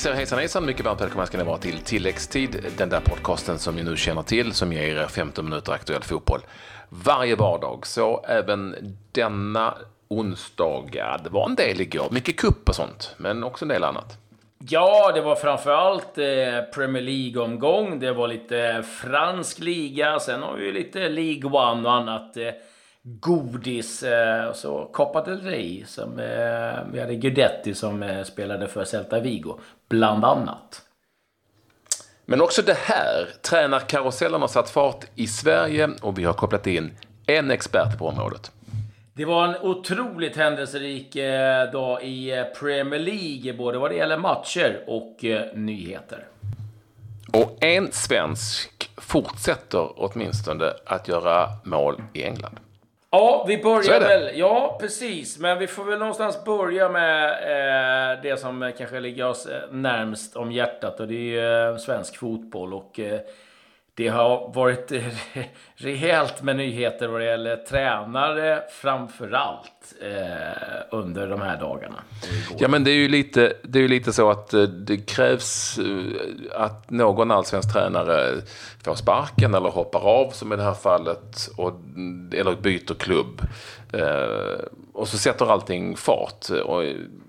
säger hejsan hejsan, mycket varmt välkomna ska ni vara till Tilläggstid, den där podcasten som ni nu känner till, som ger er 15 minuter aktuell fotboll varje vardag. Så även denna onsdag, det var en del igår, mycket kupp och sånt, men också en del annat. Ja, det var framförallt eh, Premier League-omgång. Det var lite fransk liga. Sen har vi ju lite League One och annat eh, godis. Eh, och så Rey. Som, eh, vi hade Guidetti som eh, spelade för Celta Vigo, bland annat. Men också det här, tränarkarusellen har satt fart i Sverige och vi har kopplat in en expert på området. Det var en otroligt händelserik dag i Premier League, både vad det gäller matcher och nyheter. Och en svensk fortsätter åtminstone att göra mål i England. Ja, vi börjar väl. Ja, precis. Men vi får väl någonstans börja med eh, det som kanske ligger oss närmst om hjärtat och det är eh, svensk fotboll. Och eh, det har varit rejält med nyheter vad det gäller tränare framförallt eh, under de här dagarna. Ja, men det är ju lite, det är lite så att eh, det krävs eh, att någon allsvensk tränare får sparken eller hoppar av som i det här fallet och, eller byter klubb. Eh, och så sätter allting fart. Och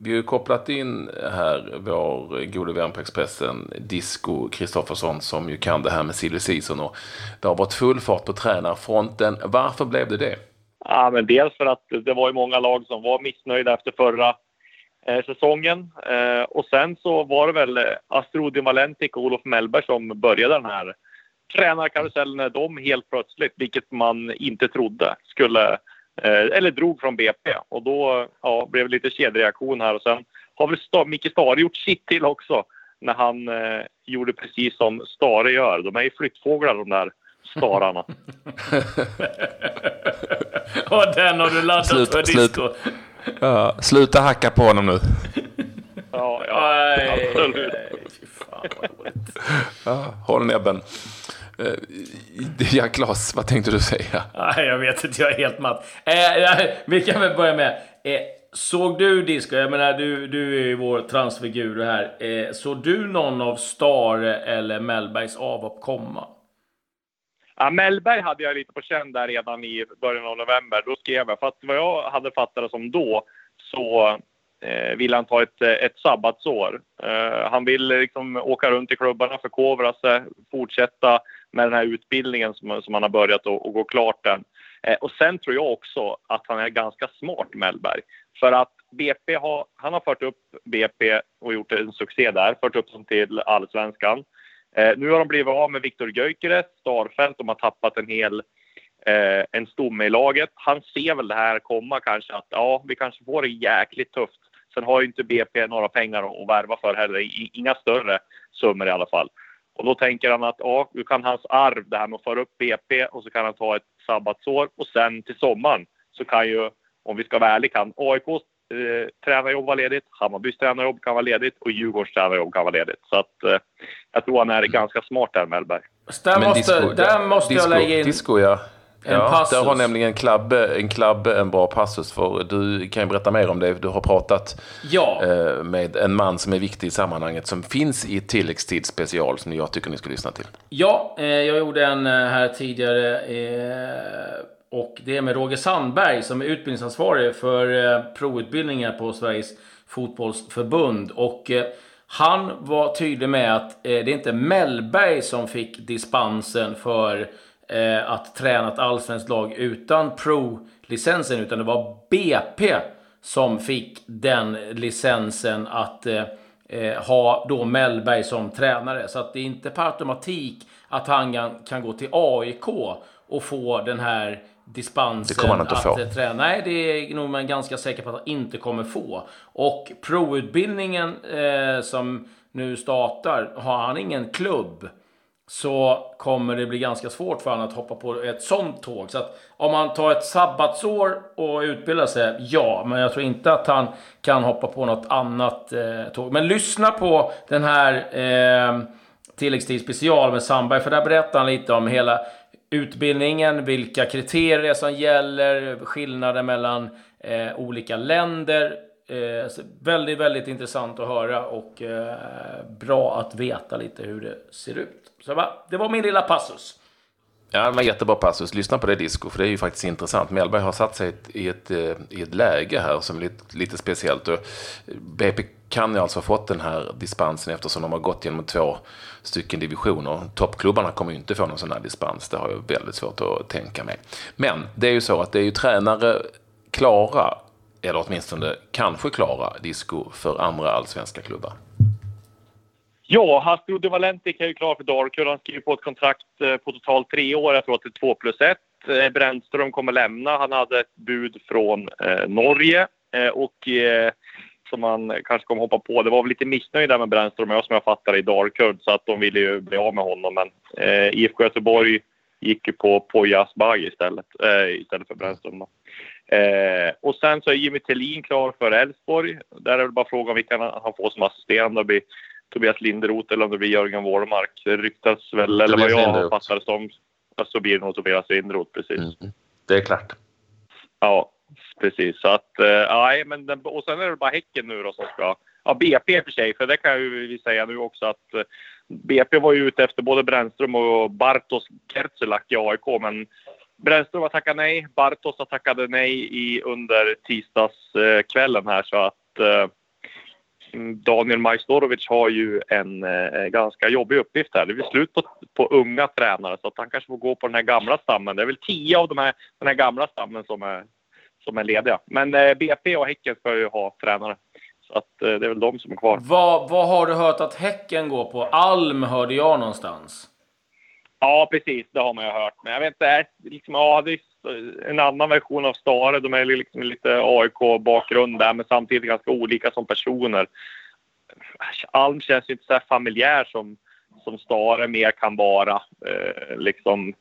vi har ju kopplat in här vår gode vän på Expressen, Disco Kristoffersson, som ju kan det här med silly season. Och det har varit full fart på tränarfronten. Varför blev det det? Ja, men dels för att det var ju många lag som var missnöjda efter förra eh, säsongen. Eh, och sen så var det väl eh, Astrudi Valentik och Olof Mellberg som började den här tränarkarusellen de helt plötsligt, vilket man inte trodde, skulle eller drog från BP och då ja, blev det lite kedjereaktion här och sen har väl Sta Micke Stare gjort sitt till också när han eh, gjorde precis som Stare gör. De är ju flyttfåglar de där stararna. och den har du laddat sluta, för disco. Ja, sluta hacka på honom nu. ja, ja absolut. Ja, håll näbben. Eh, ja, Klas, vad tänkte du säga? Nej, jag vet inte, jag är helt matt. Eh, vi kan väl börja med. Eh, såg du Disco, jag menar du, du är ju vår transfigur här. Eh, såg du någon av Stare eller Mellbergs avhopp komma? Ja, Mellberg hade jag lite på känn där redan i början av november. Då skrev jag, för att vad jag hade fattat det som då så Eh, vill han ta ett, eh, ett sabbatsår. Eh, han vill liksom åka runt i klubbarna, förkovra sig, fortsätta med den här utbildningen som, som han har börjat och, och gå klart den. Eh, och sen tror jag också att han är ganska smart, Mellberg. För att BP har, han har fört upp BP och gjort en succé där, fört upp dem till allsvenskan. Eh, nu har de blivit av med Viktor Gyökeres, Starfelt, de har tappat en hel eh, en stomme i laget. Han ser väl det här komma kanske att ja, vi kanske får det jäkligt tufft. Sen har ju inte BP några pengar att värva för heller, inga större summor i alla fall. Och då tänker han att ja, nu kan hans arv, det här med att föra upp BP och så kan han ta ett sabbatsår och sen till sommaren så kan ju, om vi ska vara ärliga, kan AIKs eh, tränarjobb vara ledigt, Hammarbys tränarjobb kan vara ledigt och Djurgårdens tränarjobb kan vara ledigt. Så att eh, jag tror han är ganska smart där, Mellberg. Där måste, disco, där måste disco, jag lägga in... Disco, ja. En ja, passus. Där har nämligen Klabbe, en Klabbe en bra passus. För du kan ju berätta mer om det. Du har pratat ja. Eh, med en man som är viktig i sammanhanget. Som finns i tilläggstid special som jag tycker ni ska lyssna till. Ja, eh, jag gjorde en eh, här tidigare. Och det är med Roger Sandberg som är utbildningsansvarig för provutbildningar på Sveriges fotbollsförbund. Och han var tydlig med att det är inte Mellberg som fick dispensen för eh, att träna ett allsvenskt lag utan pro-licensen, utan det var BP som fick den licensen att eh, eh, ha då Mellberg som tränare. Så att det är inte per automatik att han kan, kan gå till AIK och få den här dispensen det kommer han inte att få. Eh, träna. Nej, det är nog man ganska säker på att han inte kommer få. Och pro-utbildningen eh, som nu startar, har han ingen klubb så kommer det bli ganska svårt för honom att hoppa på ett sånt tåg. Så att om han tar ett sabbatsår och utbildar sig, ja, men jag tror inte att han kan hoppa på något annat eh, tåg. Men lyssna på den här eh, tilläggstid special med Sandberg, för där berättar han lite om hela utbildningen, vilka kriterier som gäller, skillnader mellan eh, olika länder Eh, väldigt, väldigt intressant att höra och eh, bra att veta lite hur det ser ut. Så va, det var min lilla passus. Ja, det var jättebra passus. Lyssna på det Disco, för det är ju faktiskt intressant. Mellberg har satt sig i ett, i ett eh, läge här som är lite, lite speciellt. Och BP kan ju alltså ha fått den här dispensen eftersom de har gått genom två stycken divisioner. Toppklubbarna kommer ju inte få någon sån här dispens. Det har jag väldigt svårt att tänka mig. Men det är ju så att det är ju tränare klara, eller åtminstone kanske klara, disco för andra allsvenska klubbar. Ja, Hasbro Valentic är ju klar för Dalkurd. Han skriver på ett kontrakt eh, på totalt tre år. Jag tror att det är två plus ett. Eh, Brännström kommer lämna. Han hade ett bud från eh, Norge eh, och eh, som man kanske kommer hoppa på. Det var väl lite missnöjd där med Brännström jag som jag fattar i Dalkurd. så att de ville ju bli av med honom. Men eh, IFK Göteborg gick ju på Poya Asbaghi istället, eh, istället för Brännström. Eh, och sen så är Jimmy Tillin klar för Elfsborg. Där är det bara frågan vilka han får som assisterande. Det blir Tobias Linderoth eller om det blir Jörgen Wårmark. Det ryktas väl, eller vad jag fattar det som, så blir det nog Tobias Linderoth precis. Mm. Det är klart. Ja, precis. Så att, eh, nej, men den, och sen är det bara Häcken nu då som ska, ja BP i och för sig, för det kan ju vi säga nu också att eh, BP var ju ute efter både Brännström och Bartos Kertzelak i AIK, men Brännström har tackat nej, Bartos har tackat nej i, under tisdagskvällen här så att eh, Daniel Majstorovic har ju en eh, ganska jobbig uppgift här. Det är slut på, på unga tränare så att han kanske får gå på den här gamla stammen. Det är väl tio av de här, den här gamla stammen som är, som är lediga. Men eh, BP och Häcken ska ju ha tränare. Så att eh, det är väl de som är kvar. Vad, vad har du hört att Häcken går på? Alm hörde jag någonstans. Ja, precis. Det har man ju hört. Men jag vet inte. Liksom, ja, det är en annan version av Stare. De är liksom lite AIK-bakgrund där, men samtidigt ganska olika som personer. Alm känns ju inte så här familjär som, som Stare mer kan vara. Eh, liksom.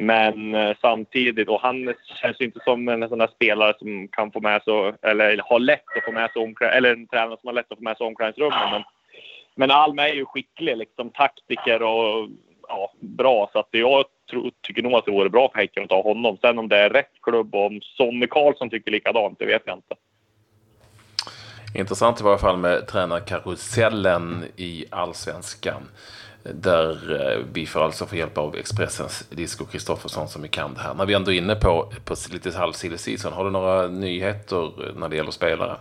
Men eh, samtidigt, och han känns ju inte som en sån där spelare som kan få med sig, eller har lätt att få med sig eller en tränare som har lätt att få med sig omklädningsrummet. Men, men Alm är ju skicklig, liksom taktiker och ja, bra. Så att jag tror, tycker nog att det vore bra för Häcken att ta honom. Sen om det är rätt klubb och om Sonny Karlsson tycker likadant, det vet jag inte. Intressant i varje fall med tränarkarusellen i allsvenskan. Där eh, vi får alltså få hjälp av Expressens Disco Kristoffersson som är kan det här. När vi ändå är inne på, på lite halv season, har du några nyheter när det gäller spelare?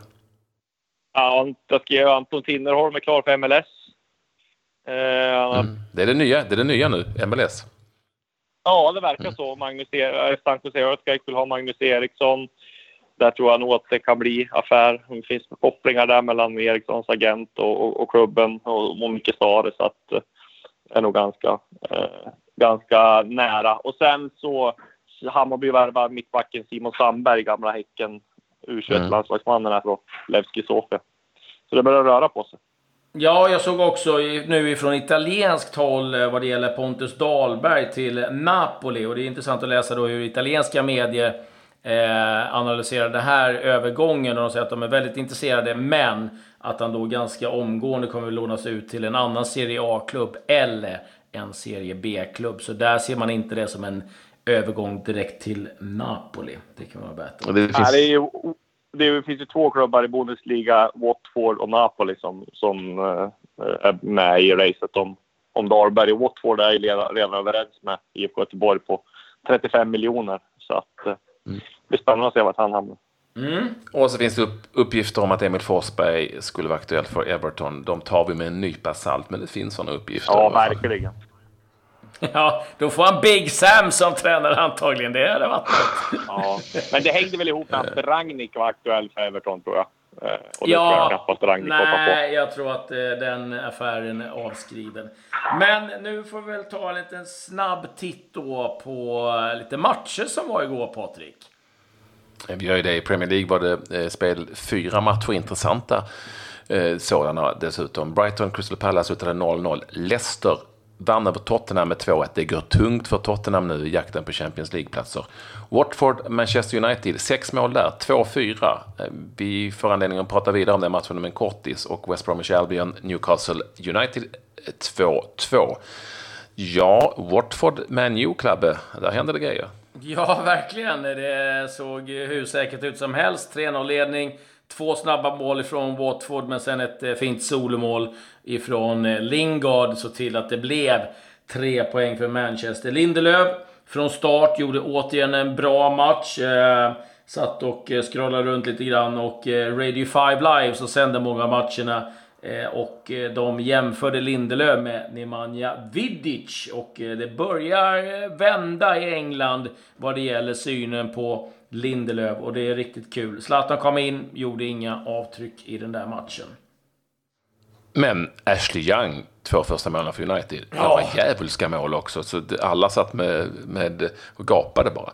Ja, jag skrev Anton Tinnerholm är klar för MLS. Eh, mm. Det är det nya, det är det nya nu, MLS. Ja, det verkar mm. så. Magnus e- Stanko Seörskak vill ha Magnus Eriksson. Där tror jag nog att det kan bli affär. Det finns kopplingar där mellan Erikssons agent och, och, och klubben och, och Micke Stare. Så att det är nog ganska, eh, ganska nära. Och sen så Hammarby värvar mittbacken Simon Sandberg, gamla Häcken U21-landslagsmannen mm. här från Levski Sofia. Så det börjar röra på sig. Ja, jag såg också nu ifrån italienskt håll eh, vad det gäller Pontus Dahlberg till Napoli. Och det är intressant att läsa då hur italienska medier eh, analyserar den här övergången. Och de säger att de är väldigt intresserade, men att han då ganska omgående kommer att lånas ut till en annan Serie A-klubb eller en Serie B-klubb. Så där ser man inte det som en övergång direkt till Napoli. Det kan man berätta. Det, finns... det är ju det finns ju två klubbar i Bundesliga, Watford och Napoli, som, som uh, är med i racet om, om Dahlberg. Och Watford är redan, redan överens med IFK Göteborg på 35 miljoner. Så att, uh, mm. det blir spännande att se vart han hamnar. Mm. Och så finns det upp, uppgifter om att Emil Forsberg skulle vara aktuell för Everton. De tar vi med en nypa salt, men det finns sådana uppgifter. Ja, verkligen. Ja, då får han Big Sam som tränare antagligen. Det hade varit Ja, men det hängde väl ihop med att Ragnik var aktuell för Everton, tror jag. Eh, och det ja, tror jag knappast Ragnik nej, på. jag tror att eh, den affären är avskriven. Men nu får vi väl ta en liten snabb titt då på eh, lite matcher som var igår, Patrik. Vi gör ju det. I Premier League var det spel fyra matcher intressanta sådana dessutom. Brighton Crystal Palace slutade 0-0. Leicester vann över Tottenham med 2-1. Det går tungt för Tottenham nu i jakten på Champions League-platser. Watford, Manchester United, sex mål där, 2-4. Eh, vi får anledning att prata vidare om den matchen om en kortis. Och West Bromwich Albion, Newcastle United eh, 2-2. Ja, Watford, Man U-Klabbe, där händer det grejer. Ja, verkligen. Det såg hur säkert ut som helst. 3-0-ledning. Två snabba mål ifrån Watford, men sen ett eh, fint solomål ifrån eh, Lingard så till att det blev tre poäng för Manchester. Lindelöf från start gjorde återigen en bra match. Eh, satt och scrollade runt lite grann och Radio 5 Live så sände många matcherna och de jämförde Lindelöf med Nemanja Vidic. Och det börjar vända i England vad det gäller synen på Lindelöf och det är riktigt kul. Zlatan kom in, gjorde inga avtryck i den där matchen. Men Ashley Young, två första målen för United, ja. några djävulska mål också. Så alla satt med, med och gapade bara.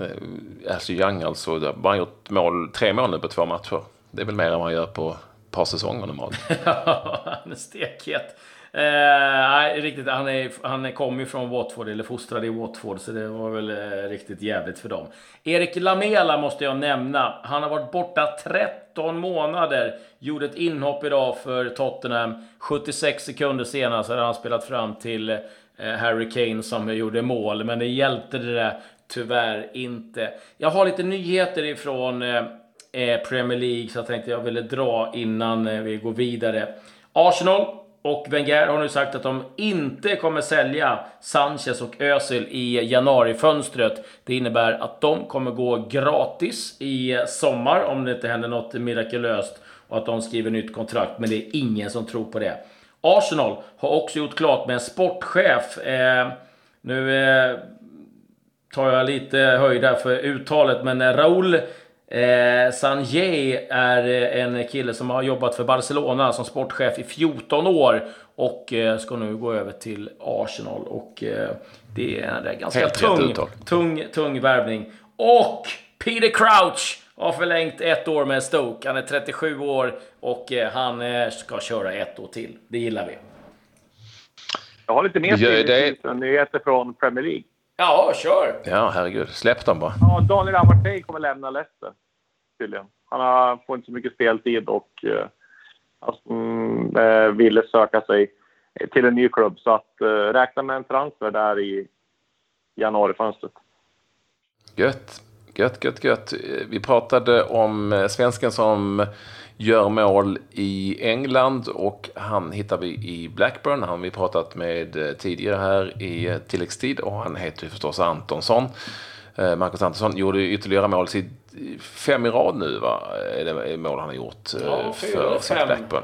Eh, Ashley Young alltså, har bara gjort mål, tre mål nu på två matcher. Det är väl mer än man gör på ett par säsonger normalt. Ja, han är stekhet. Eh, nej, riktigt. Han, är, han kom ju från Watford, eller fostrad i Watford, så det var väl eh, riktigt jävligt för dem. Erik Lamela måste jag nämna. Han har varit borta 13 månader. Gjorde ett inhopp idag för Tottenham. 76 sekunder senare så hade han spelat fram till eh, Harry Kane som gjorde mål, men det hjälpte det tyvärr inte. Jag har lite nyheter ifrån eh, eh Premier League, så jag tänkte jag ville dra innan eh, vi går vidare. Arsenal och Wenger har nu sagt att de inte kommer sälja Sanchez och Özil i januarifönstret. Det innebär att de kommer gå gratis i sommar om det inte händer något mirakulöst och att de skriver nytt kontrakt. Men det är ingen som tror på det. Arsenal har också gjort klart med en sportchef. Eh, nu eh, tar jag lite höjd här för uttalet, men Raúl Eh, Sanjay är eh, en kille som har jobbat för Barcelona som sportchef i 14 år och eh, ska nu gå över till Arsenal. Och eh, det är en ganska Helt tung, tung, tung värvning. Och Peter Crouch har förlängt ett år med Stoke. Han är 37 år och eh, han eh, ska köra ett år till. Det gillar vi. Jag har lite mer nyheter från Premier League. Ja, kör! Ja, herregud. Släpp dem bara. Ja, Daniel Amartey kommer lämna Leicester, tydligen. Han har, får inte så mycket speltid och eh, alltså, mm, eh, ville söka sig till en ny klubb. Så att eh, räkna med en transfer där i januarifönstret. Gött. Gött, gött, gött. Vi pratade om eh, svensken som gör mål i England och han hittar vi i Blackburn. Han har vi pratat med eh, tidigare här i eh, tilläggstid och han heter ju förstås Antonsson. Marcus Antonsson gjorde ytterligare mål, fem i rad nu va? Är det mål han har gjort ja, för, för Blackburn.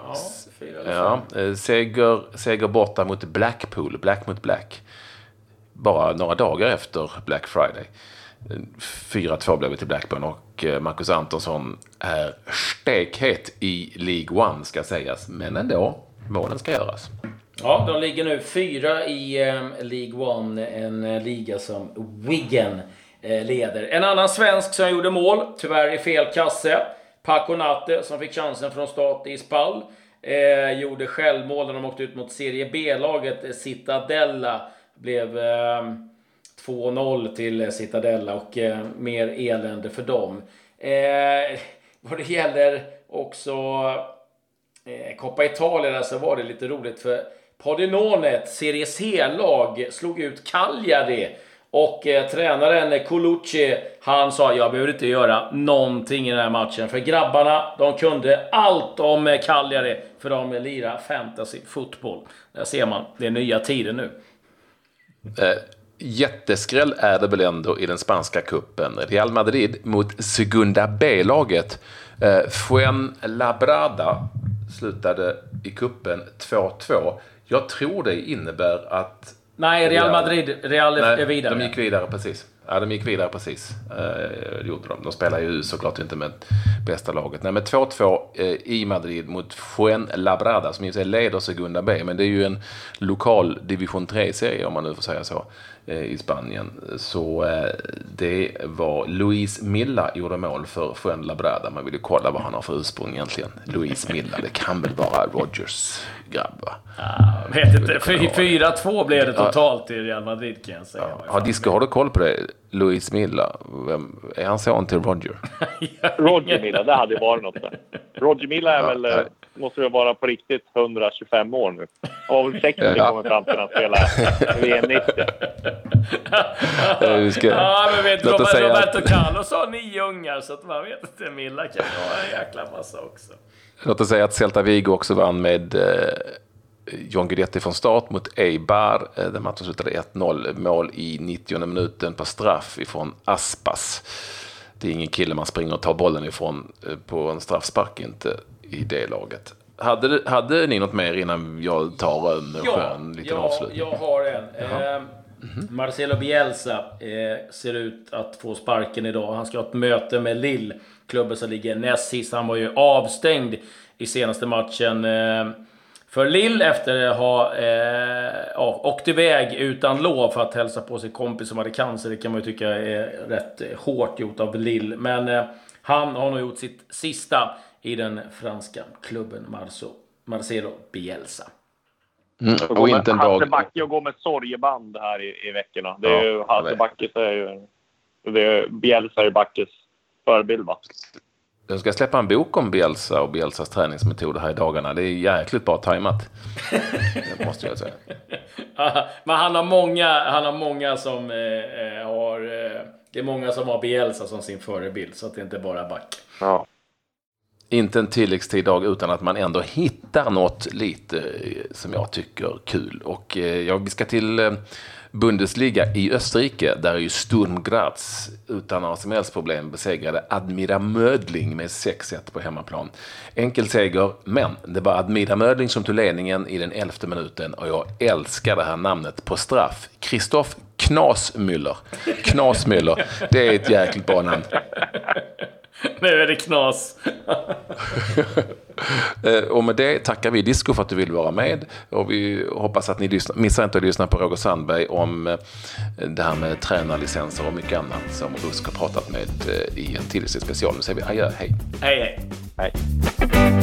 Ja, ja, seger, seger borta mot Blackpool, Black mot Black. Bara några dagar efter Black Friday. 4-2 blev det till Blackburn och eh, Marcus Antonsson är stekhet i League One ska sägas. Men ändå, målen ska göras. Ja, de ligger nu fyra i eh, League One, en eh, liga som Wigan eh, leder. En annan svensk som gjorde mål, tyvärr i fel kasse. Paco Natte, som fick chansen från start i Spall. Eh, gjorde självmål när de åkte ut mot Serie B-laget Citadella. Blev... Eh, 2-0 till eh, Citadella och eh, mer elände för dem. Eh, vad det gäller också eh, Coppa Italia så var det lite roligt för Podinonet, Serie C-lag, slog ut Cagliari. Och eh, tränaren Colucci, han sa jag behöver inte göra någonting i den här matchen. För grabbarna, de kunde allt om eh, Cagliari. För de lirar fantasy fotboll. Där ser man, det är nya tider nu. Eh, Jätteskräll är det väl ändå i den spanska kuppen. Real Madrid mot Segunda B-laget. Eh, Fuenlabrada slutade i kuppen 2-2. Jag tror det innebär att... Nej, Real Madrid Real nej, är vidare. De gick vidare, precis. Ja, de gick vidare precis. Eh, gjorde de. De spelar ju såklart inte med bästa laget. Nej, men 2-2 eh, i Madrid mot Fuenlabrada som i sig leder Segunda B. Men det är ju en lokal division 3-serie om man nu får säga så. Eh, i Spanien. Så eh, det var Luis Milla gjorde mål för Fuenlabrada. Man ville kolla vad han har för ursprung egentligen. Luis Milla, det kan väl vara Rogers grabb va? Ja, vet inte. 4-2 blev det totalt i Real Madrid kan jag säga. Ja. Har, Disco, har du koll på det? Luis Milla, Vem, är han son till Roger? Roger Milla, det hade varit något där. Roger Milla är ja, väl... måste det vara på riktigt 125 år nu. Och 60 ja. kommer fram till att spela VM 90. ska, ja, men vet Robert, Roberto att... Carlos har nio ungar så att man vet inte. Milla kan ha en jäkla massa också. Låt oss säga att Celta Vigo också vann med eh, John Guidetti från start mot Eibar. Eh, där matchen slutade 1-0. Mål i 90 minuten på straff ifrån Aspas. Det är ingen kille man springer och tar bollen ifrån eh, på en straffspark, inte i det laget. Hade, hade ni något mer innan jag tar en ja, skön liten ja, avslutning? jag har en. Eh. Marcelo Bielsa eh, ser ut att få sparken idag. Han ska ha ett möte med Lille, klubben som ligger näst sist. Han var ju avstängd i senaste matchen. Eh, för Lill efter att ha eh, ja, åkt iväg utan lov för att hälsa på sin kompis som hade cancer. Det kan man ju tycka är rätt hårt gjort av Lill. Men eh, han har nog gjort sitt sista i den franska klubben Marceau, Marcelo Bielsa. Mm, och inte en dag... Hasse Backe och gå med sorgeband här i, i veckorna. Det är ja, ju, Hasse Backe är ju... Det är, Bielsa är ju Backes förebild va? Jag ska släppa en bok om Bielsa och Bielsas träningsmetoder här i dagarna. Det är jäkligt bra tajmat. det måste jag säga. Men han har många, han har många som eh, eh, har... Eh, det är många som har Bielsa som sin förebild, så att det inte bara är Back. Ja. Inte en tilläggstid dag utan att man ändå hittar något lite eh, som jag tycker kul. Och eh, jag ska till eh, Bundesliga i Österrike, där är ju Sturm Graz utan några som helst problem besegrade Admira Mödling med 6-1 på hemmaplan. Enkel seger, men det var Admira Mödling som tog ledningen i den elfte minuten och jag älskar det här namnet på straff. Kristoff Knasmüller. Knasmüller, det är ett jäkligt bra namn. nu är det knas. Eh, och med det tackar vi Disco för att du vill vara med. Och vi hoppas att ni lyssnar, missar inte att lyssna på Roger Sandberg om eh, det här med tränarlicenser och mycket annat som Rusk har pratat med eh, i en till special. Nu säger vi adjö, hej. Hej, hej. Hej.